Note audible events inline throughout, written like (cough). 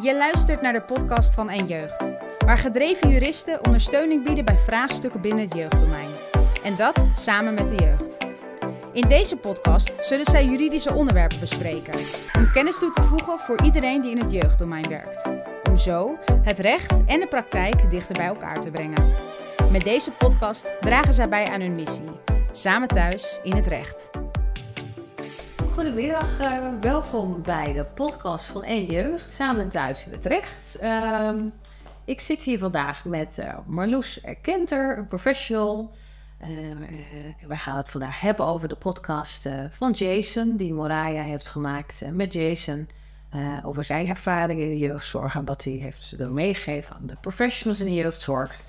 Je luistert naar de podcast van En Jeugd, waar gedreven juristen ondersteuning bieden bij vraagstukken binnen het jeugddomein. En dat samen met de jeugd. In deze podcast zullen zij juridische onderwerpen bespreken, om kennis toe te voegen voor iedereen die in het jeugddomein werkt. Om zo het recht en de praktijk dichter bij elkaar te brengen. Met deze podcast dragen zij bij aan hun missie, samen thuis in het recht. Goedemiddag, uh, welkom bij de podcast van En Jeugd, samen thuis in het recht. Uh, ik zit hier vandaag met uh, Marloes Kenter, een professional. we gaan het vandaag hebben over de podcast van Jason, die Moraya heeft gemaakt met Jason. over zijn ervaringen in de jeugdzorg en wat hij heeft meegegeven aan de professionals in de jeugdzorg.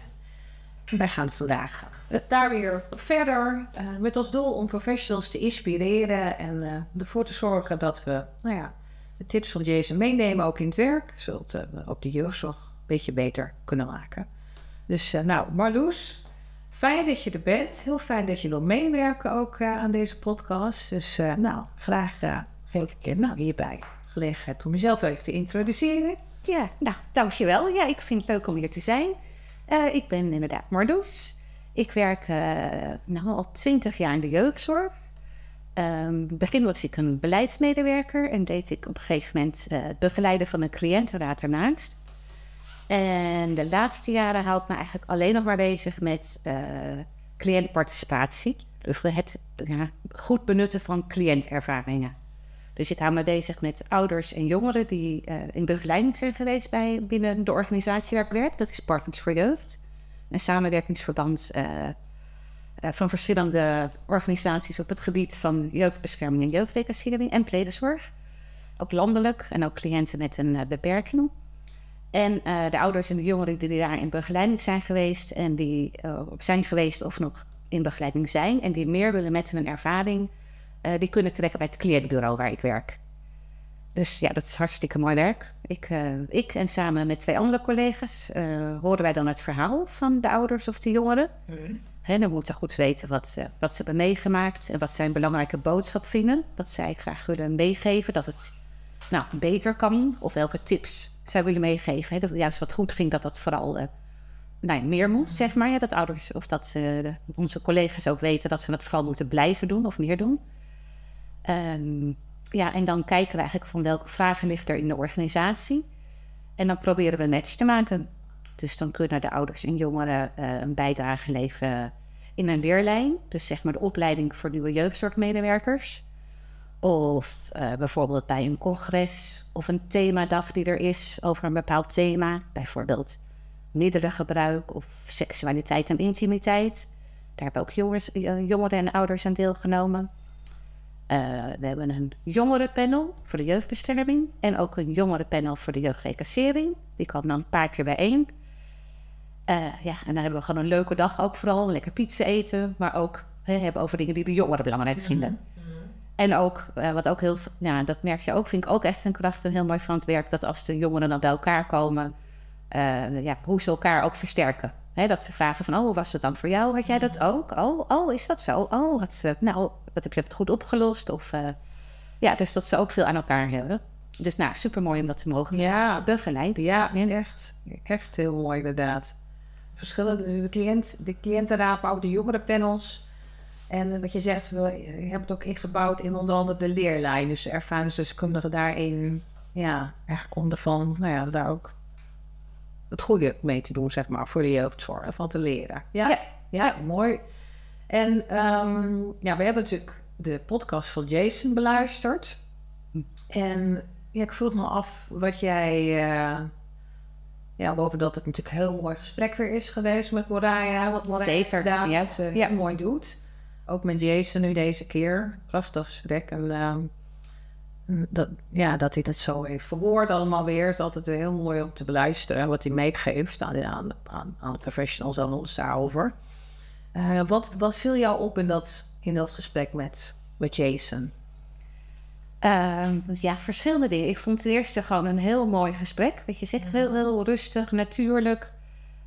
Wij gaan vandaag daar weer verder uh, met als doel om professionals te inspireren en uh, ervoor te zorgen dat we nou ja, de tips van Jason meenemen ook in het werk, zodat we ook de jeugdzorg een beetje beter kunnen maken. Dus nou, Marloes, fijn dat je er bent. Heel fijn dat je wil meewerken ook aan deze podcast. Dus nou, graag geef ik je nou, hierbij gelegenheid om jezelf even te introduceren. Ja, nou, dankjewel. Ja, ik vind het leuk om hier te zijn. ik ben inderdaad Marloes. Ik werk uh, nou, al twintig jaar in de jeugdzorg. Um, begin was ik een beleidsmedewerker en deed ik op een gegeven moment uh, het begeleiden van een cliëntenraad ernaast. En de laatste jaren hou ik me eigenlijk alleen nog maar bezig met uh, cliëntparticipatie. Dus het ja, goed benutten van cliëntervaringen. Dus ik hou me bezig met ouders en jongeren die in begeleiding zijn geweest bij, binnen de organisatie waar ik werk. Dat is Partners voor Jeugd een samenwerkingsverband uh, van verschillende organisaties op het gebied van jeugdbescherming en jeugdreclassering en pledenzorg. Ook landelijk en ook cliënten met een uh, beperking. En de ouders en de jongeren die daar in begeleiding zijn geweest en die zijn geweest of nog in begeleiding zijn en die meer willen met hun ervaring, die kunnen trekken bij het cliëntbureau waar ik werk. Dus ja, dat is hartstikke mooi werk. Ik, uh, ik en samen met twee andere collega's uh, horen wij dan het verhaal van de ouders of de jongeren. Mm. He, dan moeten goed weten wat, uh, wat ze hebben meegemaakt en wat zij een belangrijke boodschap vinden. Dat zij graag willen meegeven dat het nou, beter kan of welke tips zij willen meegeven. Dat juist wat goed ging, dat dat vooral nou, meer moet, zeg maar. Ja, dat ouders of dat onze collega's ook weten dat ze dat vooral moeten blijven doen of meer doen. Um, ja, en dan kijken we eigenlijk van welke vragen ligt er in de organisatie. En dan proberen we een match te maken. Dus dan kunnen de ouders en jongeren uh, een bijdrage leveren in een leerlijn. Dus zeg maar de opleiding voor nieuwe jeugdzorgmedewerkers. Of uh, bijvoorbeeld bij een congres of een themadag die er is over een bepaald thema. Bijvoorbeeld middelengebruik of seksualiteit en intimiteit. Daar hebben ook jongens, jongeren en ouders aan deelgenomen. Uh, we hebben een jongerenpanel voor de jeugdbescherming en ook een jongerenpanel voor de jeugdrecassering. Die kwam dan een paar keer bijeen. Uh, ja, en dan hebben we gewoon een leuke dag ook vooral. Lekker pizza eten, maar ook he, hebben over dingen die de jongeren belangrijk mhm, vinden. Mhm. En ook, uh, wat ook heel, ja, dat merk je ook, vind ik ook echt een kracht en heel mooi van het werk, dat als de jongeren dan bij elkaar komen, ja, hoe ze elkaar ook versterken. He, dat ze vragen van, oh, hoe was het dan voor jou? Had jij dat ook? Oh, oh is dat zo? Oh, wat, nou, wat heb je dat goed opgelost? Of, uh, ja, dus dat ze ook veel aan elkaar hebben. Dus nou, super mooi om dat te mogen ja. begeleiden. Ja, echt, echt heel mooi inderdaad. Verschillende, dus de, cliënt, de cliëntenraad, maar ook de jongerenpanels. En wat je zegt, we hebben het ook ingebouwd in onder andere de leerlijn. Dus ervaringsdeskundigen daarin, ja, eigenlijk onder van, nou ja, daar ook het goede mee te doen, zeg maar, voor de jeugdzorg, van te leren. Ja, ja, ja mooi. En um, ja, we hebben natuurlijk de podcast van Jason beluisterd. En ja, ik vroeg me af wat jij. Uh, ja, boven dat het natuurlijk een heel mooi gesprek weer is geweest met Moraya. Wat Moraya gedaan, ja. ja. mooi doet. Ook met Jason nu deze keer. Prachtig gesprek. En uh, dat, ja, dat hij dat zo heeft verwoord allemaal weer. is altijd heel mooi om te beluisteren. Wat hij meegeeft aan, aan, aan, aan de professionals en ons daarover. Uh, wat, wat viel jou op in dat, in dat gesprek met, met Jason? Uh, ja, verschillende dingen. Ik vond het eerste gewoon een heel mooi gesprek. Wat je zegt, heel, heel rustig, natuurlijk.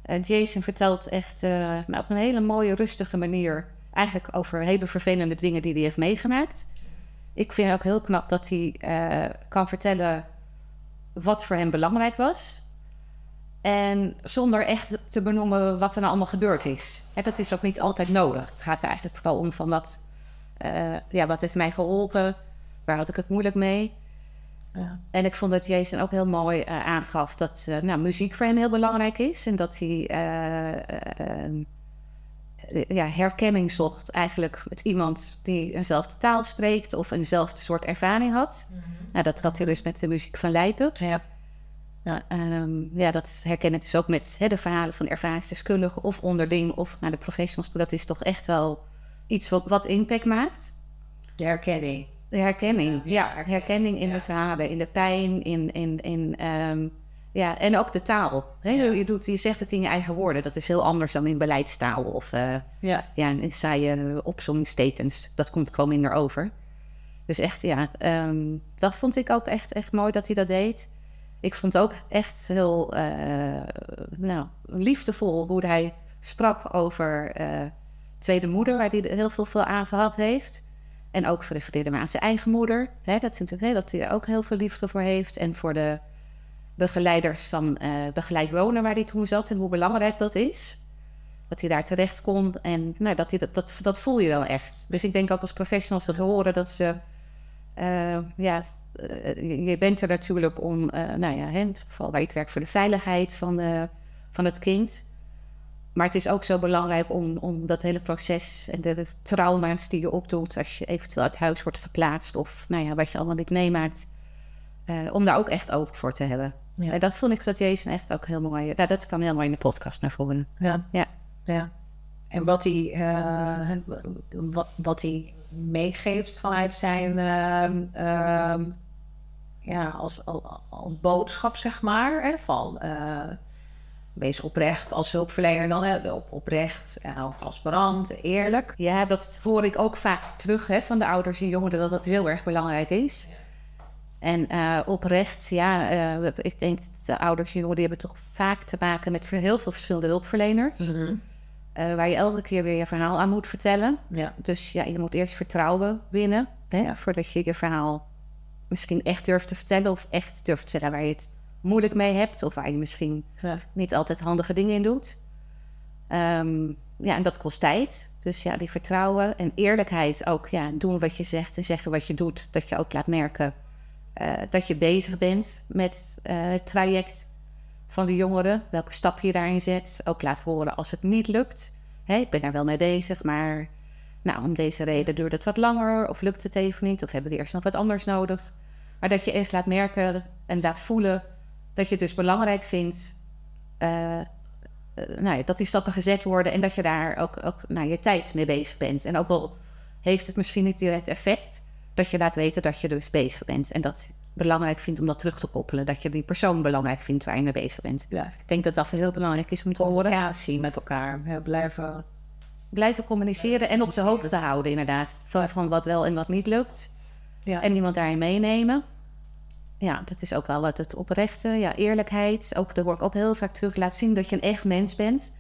Uh, Jason vertelt echt uh, op een hele mooie, rustige manier... eigenlijk over hele vervelende dingen die hij heeft meegemaakt. Ik vind het ook heel knap dat hij kan vertellen wat voor hem belangrijk was. En zonder echt te benoemen wat er nou allemaal gebeurd is. Hè, dat is ook niet altijd nodig. Het gaat er eigenlijk vooral om van wat, eh, ja, wat heeft mij geholpen, waar had ik het moeilijk mee. Ja. En ik vond dat Jason ook heel mooi eh, aangaf dat eh, nou, muziek voor hem heel belangrijk is. En dat hij eh, eh, eh, ja, herkenning zocht eigenlijk met iemand die eenzelfde taal spreekt of eenzelfde soort ervaring had. Nou, dat had hij dus met de muziek van Lijpen. Ja. Ja, ehm, ja, dat herken ik dus ook met de verhalen van ervaringsdeskundigen of onderling of naar de professionals. toe. Dat is toch echt wel iets wat, wat impact maakt. De herkenning. De herkenning, Ja, ja. herkenning, in ja. de verhalen, in de pijn, in, in, in ehm, ja, en ook de taal. Hè? Ja. Je, doet, je zegt het in je eigen woorden. Dat is heel anders dan in beleidstaal of eh, Ja. ja, een saaie opzommingstekens. Dat komt gewoon minder over. Dus echt, ja, ehm, dat vond ik ook echt, echt mooi dat hij dat deed. Ik vond ook echt heel eh, nou, liefdevol hoe hij sprak over eh, tweede moeder, waar hij heel veel, veel aan gehad heeft. En ook refereerde maar aan zijn eigen moeder. Hè, dat, dat hij er ook heel veel liefde voor heeft. En voor de begeleiders van eh begeleid wonen waar hij toen zat en hoe belangrijk dat is. Dat hij daar terecht kon en nou, dat, dat, dat, voel je wel echt. Dus ik denk ook als professionals dat horen dat ze, eh, ja, eh, je- bent er natuurlijk om, nou ja, in het geval waar ik werk voor de veiligheid van, van het kind. Maar het is ook zo belangrijk om, om dat hele proces en de trauma's die je opdoet als je eventueel uit huis wordt geplaatst of nou ja, wat je allemaal niet meemaakt, om daar ook echt oog voor te hebben. Ja. En dat vond ik dat Jason echt ook heel mooi. Nou, dat kwam heel mooi in de podcast naar voren. Ja. Ja. ja. En wat hij, eh, wat, wat hij meegeeft vanuit zijn, ehm, ehm, ja, als, als, als boodschap, zeg maar, hè, van eh, wees oprecht als hulpverlener dan, hè, op, oprecht, ook transparant, eerlijk. Ja, dat hoor ik ook vaak terug hè, van de ouders en jongeren, dat dat heel erg belangrijk is. En eh, oprecht, ja, eh, ik denk dat de ouders en jongeren die hebben toch vaak te maken met heel veel verschillende hulpverleners. eh, waar je elke keer weer je verhaal aan moet vertellen. Ja. Dus ja, je moet eerst vertrouwen winnen, hè, Ja. voordat je je verhaal misschien echt durft te vertellen. Of echt durft te vertellen waar je het moeilijk mee hebt. Of waar je misschien Ja. niet altijd handige dingen in doet. Ehm, ja, en dat kost tijd. Dus ja, die vertrouwen en eerlijkheid ook. Ja, doen wat je zegt en zeggen wat je doet. Dat je ook laat merken eh, dat je bezig bent met eh, het traject van de jongeren. Welke stap je daarin zet. Ook laat horen als het niet lukt. Ik ben er wel mee bezig, maar nou, om deze reden duurt het wat langer. Of lukt het even niet. Of hebben we eerst nog wat anders nodig. Maar dat je echt laat merken en laat voelen dat je het dus belangrijk vindt eh, nou ja, dat die stappen gezet worden en dat je daar ook, ook nou, je tijd mee bezig bent. En ook al heeft het misschien niet direct effect, dat je laat weten dat je dus bezig bent. En dat belangrijk vindt om dat terug te koppelen. Dat je die persoon belangrijk vindt waar je mee bezig bent. Ja. Ik denk dat dat heel belangrijk is om te horen. Communicatie met elkaar. blijven. Blijven communiceren en op de hoogte houden inderdaad. Van, wat wel en wat niet lukt. Ja. En iemand daarin meenemen. Ja, dat is ook wel wat het oprechte. Ja, eerlijkheid. Ook, daar hoor ik ook heel vaak terug. Laat zien dat je een echt mens bent.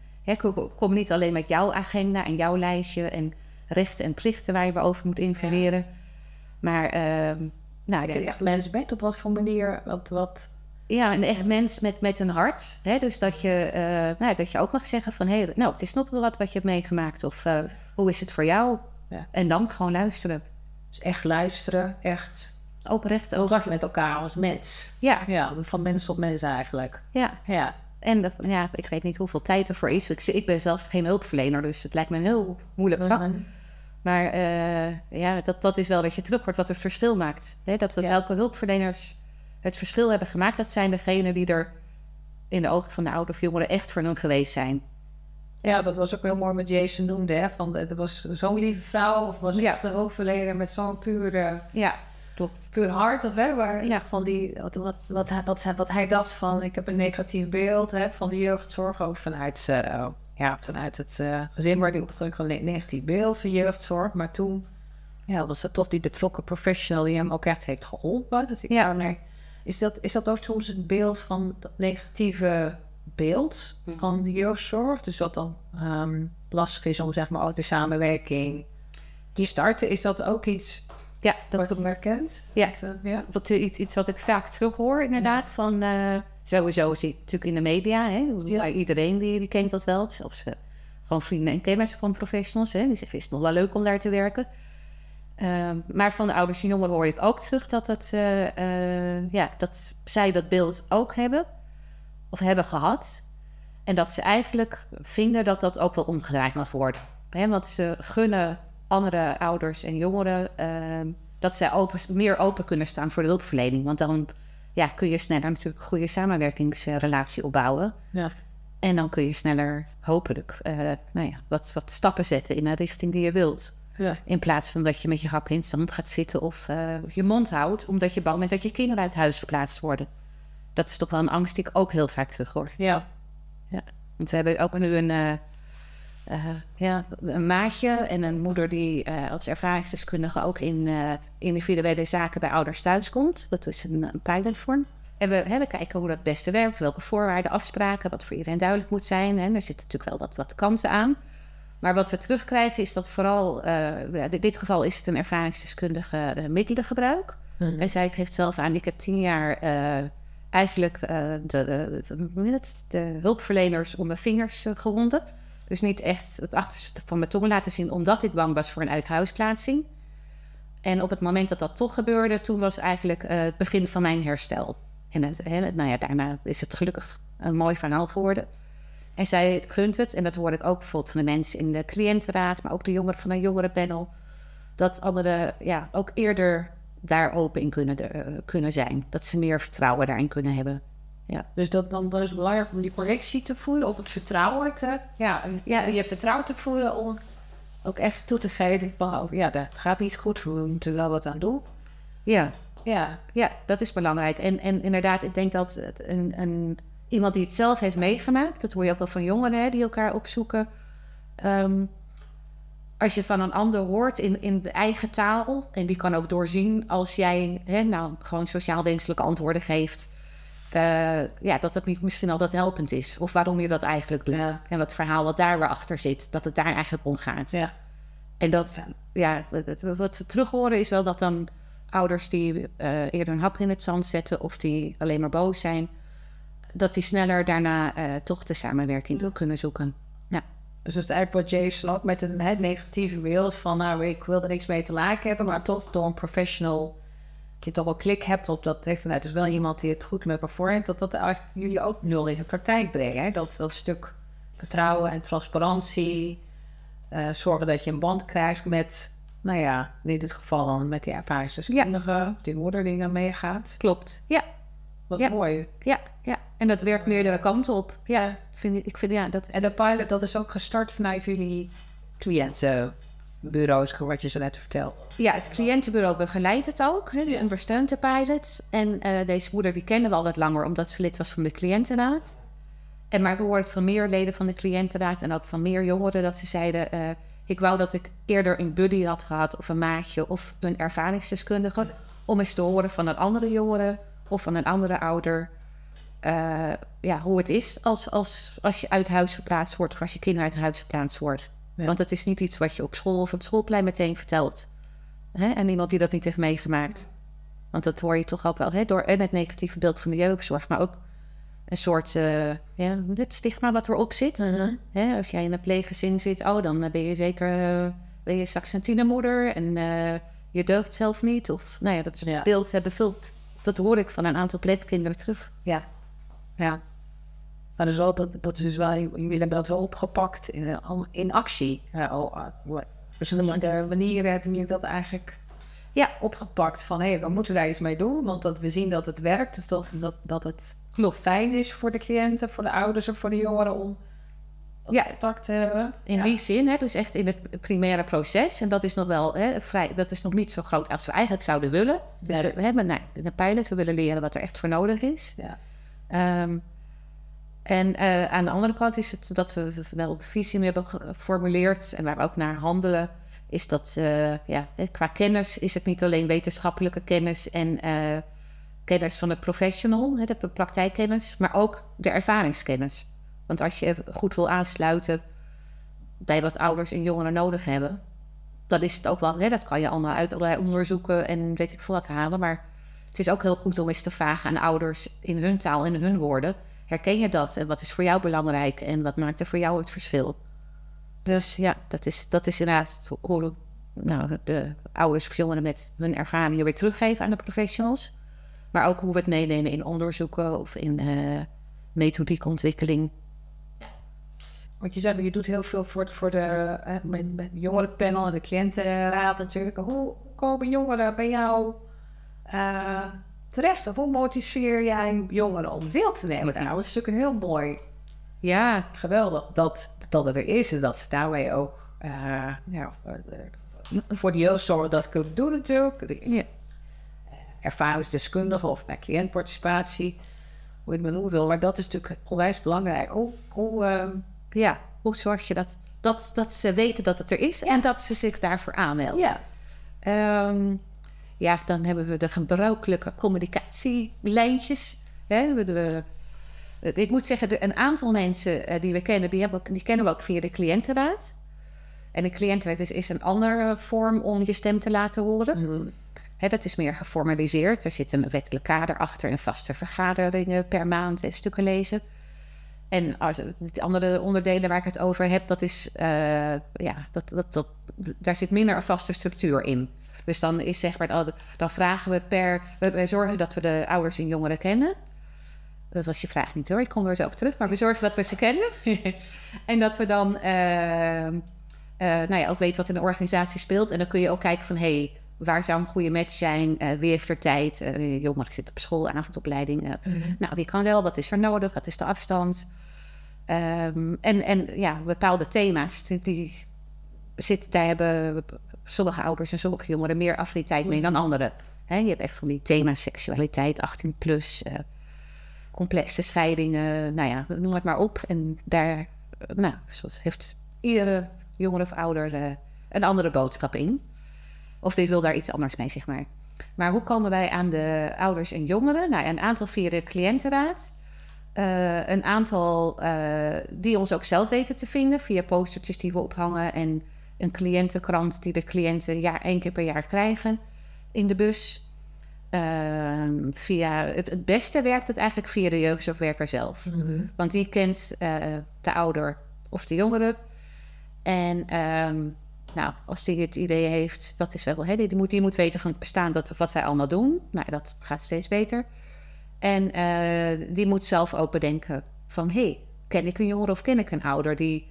Kom, niet alleen met jouw agenda en jouw lijstje en rechten en plichten waar je over moet informeren. Maar ehm, nou, ja, echt mensen bent, op wat voor manier, wat, wat, ja, een echt mens met, met een hart. Hè? Dus dat je, eh, nou, dat je ook mag zeggen van... Hey, nou, het is nog wel wat wat je hebt meegemaakt. Of eh, hoe is het voor jou? Ja. En dan gewoon luisteren. dus echt luisteren, echt Oprecht ook. contact met elkaar als mens. Ja, Ja, van mens tot mens eigenlijk. ja. Ja, En ja, ik weet niet hoeveel tijd ervoor is. Ik, ik ben zelf geen hulpverlener, dus het lijkt me een heel moeilijk vak. Maar eh, ja, dat, dat is wel dat je terug wordt wat het verschil maakt. Hè? Dat Ja. welke hulpverleners het verschil hebben gemaakt... dat zijn degenen die er in de ogen van de oude of jongeren echt voor hun geweest zijn. Ja, dat was ook heel mooi wat Jason noemde. Hè? Van, er was zo'n lieve vrouw, of was Ja. echt een hulpverlener met zo'n puur, Ja, klopt. puur hart. Of, hè, waar, Ja. van die, wat, wat, wat, hij, wat, hij, wat hij dacht van, ik heb een negatief beeld hè, van de jeugdzorg. Ook vanuit, eh, ja, vanuit het eh, gezin waar hij opgegroeid een ne- negatief beeld van jeugdzorg. Maar toen ja, was het toch die betrokken professional die hem ook echt heeft geholpen. Dat ik, Ja. maar is, dat, is dat ook soms het beeld van dat negatieve beeld van de jeugdzorg? Dus dat dan ehm, lastig is om zeg maar ook de samenwerking te starten. Is dat ook iets Ja, dat Wordt herkend? Ja. Eh, ja. wat, iets, iets wat ik vaak terughoor, inderdaad. Van, eh, sowieso zie ik natuurlijk in de media. Hè, Ja. Iedereen die, die kent dat wel. Zelfs eh, gewoon vrienden en kennis van professionals. Hè, die zeggen, is het nog wel leuk om daar te werken. Ehm, maar van de ouders en jongeren hoor ik ook terug dat, het, eh, eh, ja, dat zij dat beeld ook hebben. Of hebben gehad. En dat ze eigenlijk vinden dat dat ook wel omgedraaid mag worden. Hè, want ze gunnen andere ouders en jongeren ehm, dat zij open, meer open kunnen staan voor de hulpverlening. Want dan ja, kun je sneller natuurlijk een goede samenwerkingsrelatie opbouwen. Ja. En dan kun je sneller hopelijk eh, nou ja, wat, wat stappen zetten in een richting die je wilt. Ja. In plaats van dat je met je hakken in het zand gaat zitten of eh, je mond houdt, omdat je bang bent dat je kinderen uit huis verplaatst worden. Dat is toch wel een angst die ik ook heel vaak terug hoor. Ja. Want we hebben ook nu een, eh, ja, een maatje en een moeder die eh, als ervaringsdeskundige ook in eh, individuele zaken bij ouders thuis komt. Dat is een, een pilotvorm. En we, hè, we kijken hoe dat het beste werkt, welke voorwaarden, afspraken, wat voor iedereen duidelijk moet zijn. En er zitten natuurlijk wel wat, wat kansen aan. Maar wat we terugkrijgen is dat vooral, ja, in dit geval is het een ervaringsdeskundige middelengebruik. En zij geeft zelf aan, ik heb tien jaar eigenlijk de, de, de, de hulpverleners om mijn vingers gewonden. Dus niet echt het achterste van mijn tong laten zien, omdat ik bang was voor een uithuisplaatsing. En op het moment dat dat toch gebeurde, toen was eigenlijk eh, het begin van mijn herstel. En nou ja, daarna is het gelukkig een mooi verhaal geworden. En zij gunt het, en dat hoor ik ook bijvoorbeeld van de mensen in de cliëntenraad, maar ook de jongeren van een jongerenpanel, dat anderen ja, ook eerder daar open in kunnen, eh, kunnen zijn. Dat ze meer vertrouwen daarin kunnen hebben. Dus dat, dan, dan is het belangrijk om die correctie te voelen, of het vertrouwen te... Ja, en Ja, je vertrouwen te voelen om ook echt toe te geven van, ja, dat gaat niet goed, we moeten wel wat aan doen. Ja, Ja. ja dat is belangrijk. En, en inderdaad, ik denk dat een, een, iemand die het zelf heeft meegemaakt, dat hoor je ook wel van jongeren hè, die elkaar opzoeken. Ehm, als je van een ander hoort in, in de eigen taal, en die kan ook doorzien als jij hè, nou, gewoon sociaal wenselijke antwoorden geeft, eh, ja, dat het niet misschien altijd helpend is. Of waarom je dat eigenlijk doet. Ja. En wat verhaal wat daar weer achter zit, dat het daar eigenlijk om gaat. Ja. En dat, ja, wat- we terug horen is wel dat dan ouders die eh, eerder een hap in het zand zetten of die alleen maar boos zijn, dat die sneller daarna eh, toch de samenwerking kunnen zoeken. Dus dat is eigenlijk wat Jason ook met een het negatieve beeld van, nou, ik wil er niks mee te maken hebben, maar toch door een professional, dat je toch wel klik hebt op dat, nou, het is wel iemand die het goed met heeft, dat dat eigenlijk jullie ook nul in de praktijk brengen. Hè? Dat, dat stuk vertrouwen en transparantie, eh, zorgen dat je een band krijgt met, nou ja, in dit geval dan met die ervaringsdeskundige, die moeder die dan meegaat. Klopt. Ja, Wat Ja. mooi. ja, ja. En dat werkt meerdere kanten op. Ja, vind ik, ik vind ja, dat is, En de pilot, dat is ook gestart vanuit jullie cliëntenbureaus, wat je zo net vertelde. Ja, het cliëntenbureau begeleidt het ook. Hè, die ondersteunt de pilots. En eh, deze moeder die kennen we al wat langer, omdat ze lid was van de cliëntenraad. En maar ik hoor het van meer leden van de cliëntenraad en ook van meer jongeren dat ze zeiden... eh, ik wou dat ik eerder een buddy had gehad of een maatje of een ervaringsdeskundige... om eens te horen van een andere jongere of van een andere ouder... eh, ja, hoe het is als, als, als je uit huis verplaatst wordt of als je kinderen uit huis verplaatst wordt. Ja. Want het is niet iets wat je op school of op het schoolplein meteen vertelt. Hè? En iemand die dat niet heeft meegemaakt. Want dat hoor je toch ook wel hè? door en het negatieve beeld van de jeugdzorg, maar ook een soort uh, ja, het stigma wat erop zit. Hè? Als jij in een pleeggezin zit, oh, dan ben je zeker uh, ben je straks een tienermoeder en uh, je deugt zelf niet. Of nou ja, dat Ja. beeld hebben veel. Dat hoor ik van een aantal pleegkinderen terug. Ja. Ja. Maar dus wel, dat, dat is wel, jullie hebben dat wel opgepakt in, eh, in actie. Ja, oh, ah, wat- verschillende manieren hebben jullie dat eigenlijk Ja. opgepakt. Van hé, we moeten daar iets mee doen, want dat, we zien dat het werkt. Dat, dat, dat het Klopt. fijn is voor de cliënten, voor de ouders of voor de jongeren om Ja. contact te hebben. In ja. die zin, hè, dus echt in het primaire proces. En dat is nog wel hè, vrij, dat is nog niet zo groot als we eigenlijk zouden willen. Dus we hebben nou, de pilot, we willen leren wat er echt voor nodig is. Ja. Ehm, en eh, aan de andere kant is het dat we wel een visie hebben geformuleerd en waar we ook naar handelen. Is dat eh, ja, eh, qua kennis is het niet alleen wetenschappelijke kennis en kennis van de professional, hè, de praktijkkennis, maar ook de ervaringskennis. Want als je goed wil aansluiten bij wat ouders en jongeren nodig hebben, dan is het ook wel, hè, dat kan je allemaal uit allerlei onderzoeken en weet ik veel wat halen. Maar het is ook heel goed om eens te vragen aan ouders in hun taal en in hun woorden. Herken je dat? En wat is voor jou belangrijk? En wat maakt er voor jou het verschil? Dus ja, dat is, dat is inderdaad hoe nou, de ouders of jongeren met hun ervaringen weer teruggeven aan de professionals. Maar ook hoe we het meenemen in onderzoeken of in uh, methodiekontwikkeling. Want je zei, je doet heel veel voor, voor de, uh, met, met jongerenpanel en de cliëntenraad natuurlijk. Hoe komen jongeren bij jou uh, Of hoe motiveer jij jongeren om deel te nemen? Nou, dat is natuurlijk een heel mooi, ja, geweldig dat, dat het er is en dat ze daarmee ook ja, voor de jeugdzorg dat kunnen doen natuurlijk. Ja. Ervaringsdeskundige of bij cliëntparticipatie, hoe je het maar wil. Maar dat is natuurlijk onwijs belangrijk. Hoe, hoe, uh, ja, hoe zorg je dat, dat, dat ze weten dat het er is en dat ze zich daarvoor aanmelden? Ja. Um, ja, dan hebben we de gebruikelijke communicatielijntjes. Hè? We, ik moet zeggen, een aantal mensen uh, die we kennen, die, hebben, die kennen we ook via de cliëntenraad. En een cliëntenwet is, is een andere vorm om je stem te laten horen. Mm. dat is meer geformaliseerd. Er zit een wettelijk kader achter en vaste vergaderingen per maand en stukken lezen. En de andere onderdelen waar ik het over heb, dat is, uh, ja, dat, dat, dat, daar zit minder een vaste structuur in. Dus dan is zeg maar, dan vragen we per, we, zorgen dat we de ouders en jongeren kennen. Dat was je vraag niet hoor, ik kom er zo op terug. Maar we zorgen dat we ze kennen. (laughs) en dat we dan uh, uh, nou ja, ook weet wat in de organisatie speelt. En dan kun je ook kijken van, hé, hey, waar zou een goede match zijn? Uh, wie heeft er tijd? Uh, joh, maar ik zit op school, avondopleiding. Uh, Nou, wie kan wel? Wat is er nodig? Wat is de afstand? Um, en, en ja, bepaalde thema's die, die zitten, daar hebben sommige ouders en sommige jongeren meer affiniteit mee dan anderen. He, je hebt echt van die thema's seksualiteit, 18 plus, complexe scheidingen, nou ja, noem het maar op. En daar, nou, zoals heeft iedere jonger of ouder, uh, een andere boodschap in. Of die wil daar iets anders mee, zeg maar. Maar hoe komen wij aan de ouders en jongeren? Nou, een aantal via de cliëntenraad. Uh, een aantal uh, die ons ook zelf weten te vinden via postertjes die we ophangen. En een cliëntenkrant die de cliënten jaar, één keer per jaar krijgen in de bus. Uh, via, het, het, beste werkt het eigenlijk via de jeugdzorgwerker zelf. Mm -hmm. Want die kent de ouder of de jongere en um, nou, als die het idee heeft, dat is wel, hè, die, moet, die moet weten van het bestaan dat wat wij allemaal doen. Nou, dat gaat steeds beter. En uh, die moet zelf ook bedenken van, hé, hey, ken ik een jongere of ken ik een ouder die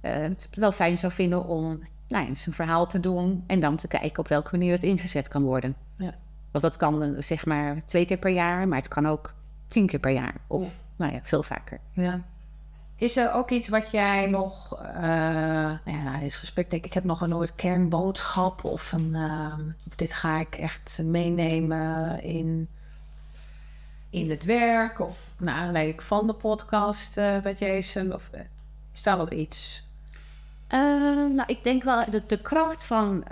het wel fijn zou vinden om nou, eens een verhaal te doen en dan te kijken op welke manier het ingezet kan worden. Ja. Want dat kan zeg maar twee keer per jaar, maar het kan ook tien keer per jaar of nou ja, veel vaker. Ja. Is er ook iets wat jij nog, uh, ja, is gesprek denk ik, ik heb nog een nooit kernboodschap of een, uh, of dit ga ik echt meenemen in, in het werk of naar aanleiding van de podcast uh, met Jason of is daar nog iets? Nou, ik denk wel de, de kracht van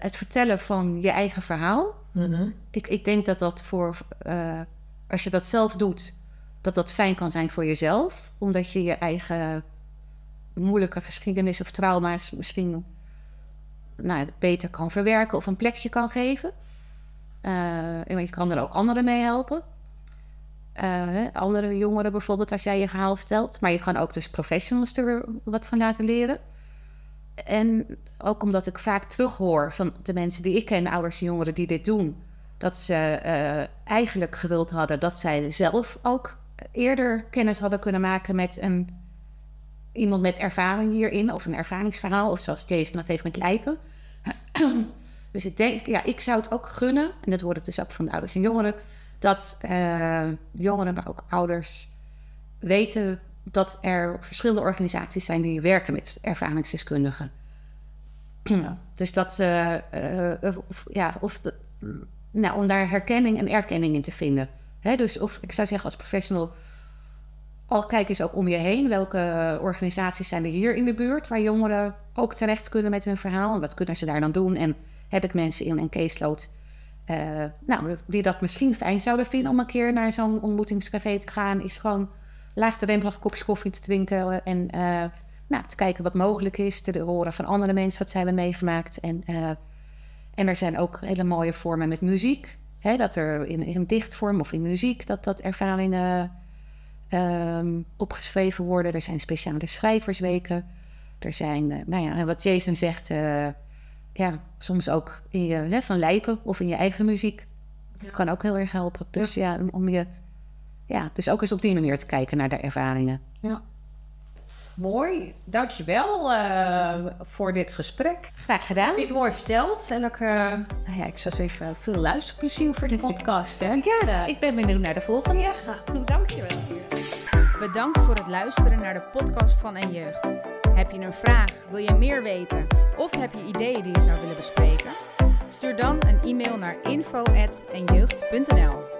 het vertellen van je eigen verhaal. Mm -hmm. ik, ik denk dat dat voor, als je dat zelf doet, dat dat fijn kan zijn voor jezelf, omdat je je eigen moeilijke geschiedenis of trauma's misschien nou, beter kan verwerken of een plekje kan geven. Uh, je kan er ook anderen mee helpen. Uh, andere jongeren bijvoorbeeld, als jij je verhaal vertelt. Maar je kan ook dus professionals er wat van laten leren. En ook omdat ik vaak terughoor van de mensen die ik ken, ouders en jongeren die dit doen, dat ze uh, eigenlijk gewild hadden dat zij zelf ook eerder kennis hadden kunnen maken met een, iemand met ervaring hierin, of een ervaringsverhaal, of zoals Jason dat heeft met lijpen. (clears throat) dus ik denk, ja, ik zou het ook gunnen, en dat hoor ik dus ook van de ouders en jongeren, dat uh, jongeren, maar ook ouders weten dat er verschillende organisaties zijn die werken met ervaringsdeskundigen. dus dat, uh, uh, of, ja, of de, nou, om daar herkenning en erkenning in te vinden dus of ik zou zeggen als professional, al kijk eens ook om je heen. Welke organisaties zijn er hier in de buurt waar jongeren ook terecht kunnen met hun verhaal? En wat kunnen ze daar dan doen? En heb ik mensen in een caseload uh, nou, die dat misschien fijn zouden vinden om een keer naar zo'n ontmoetingscafé te gaan? Is gewoon laagdrempelig een kopje koffie te drinken en uh, nou, te kijken wat mogelijk is, te horen van andere mensen wat zij hebben meegemaakt. En, eh, en er zijn ook hele mooie vormen met muziek. Hè, dat er in, in dichtvorm of in muziek dat, dat ervaringen ehm, opgeschreven worden. Er zijn speciale schrijversweken. Er zijn, nou ja, wat Jason zegt, ja, soms ook in je, hè, van lijpen of in je eigen muziek. Dat kan ook heel erg helpen. Dus ja, om je, ja, dus ook eens op die manier te kijken naar de ervaringen. Ja. Mooi, dankjewel uh, voor dit gesprek. Graag gedaan. Heb je het mooi verteld. En ook, uh, nou ja, ik zou zeggen, veel luisterplezier voor de (laughs) podcast. Hè? Ja, ik ben benieuwd naar de volgende. Ja, (laughs) dankjewel. Bedankt voor het luisteren naar de podcast van En Jeugd. Heb je een vraag, wil je meer weten? Of heb je ideeën die je zou willen bespreken? Stuur dan een e-mail naar info.enjeugd.nl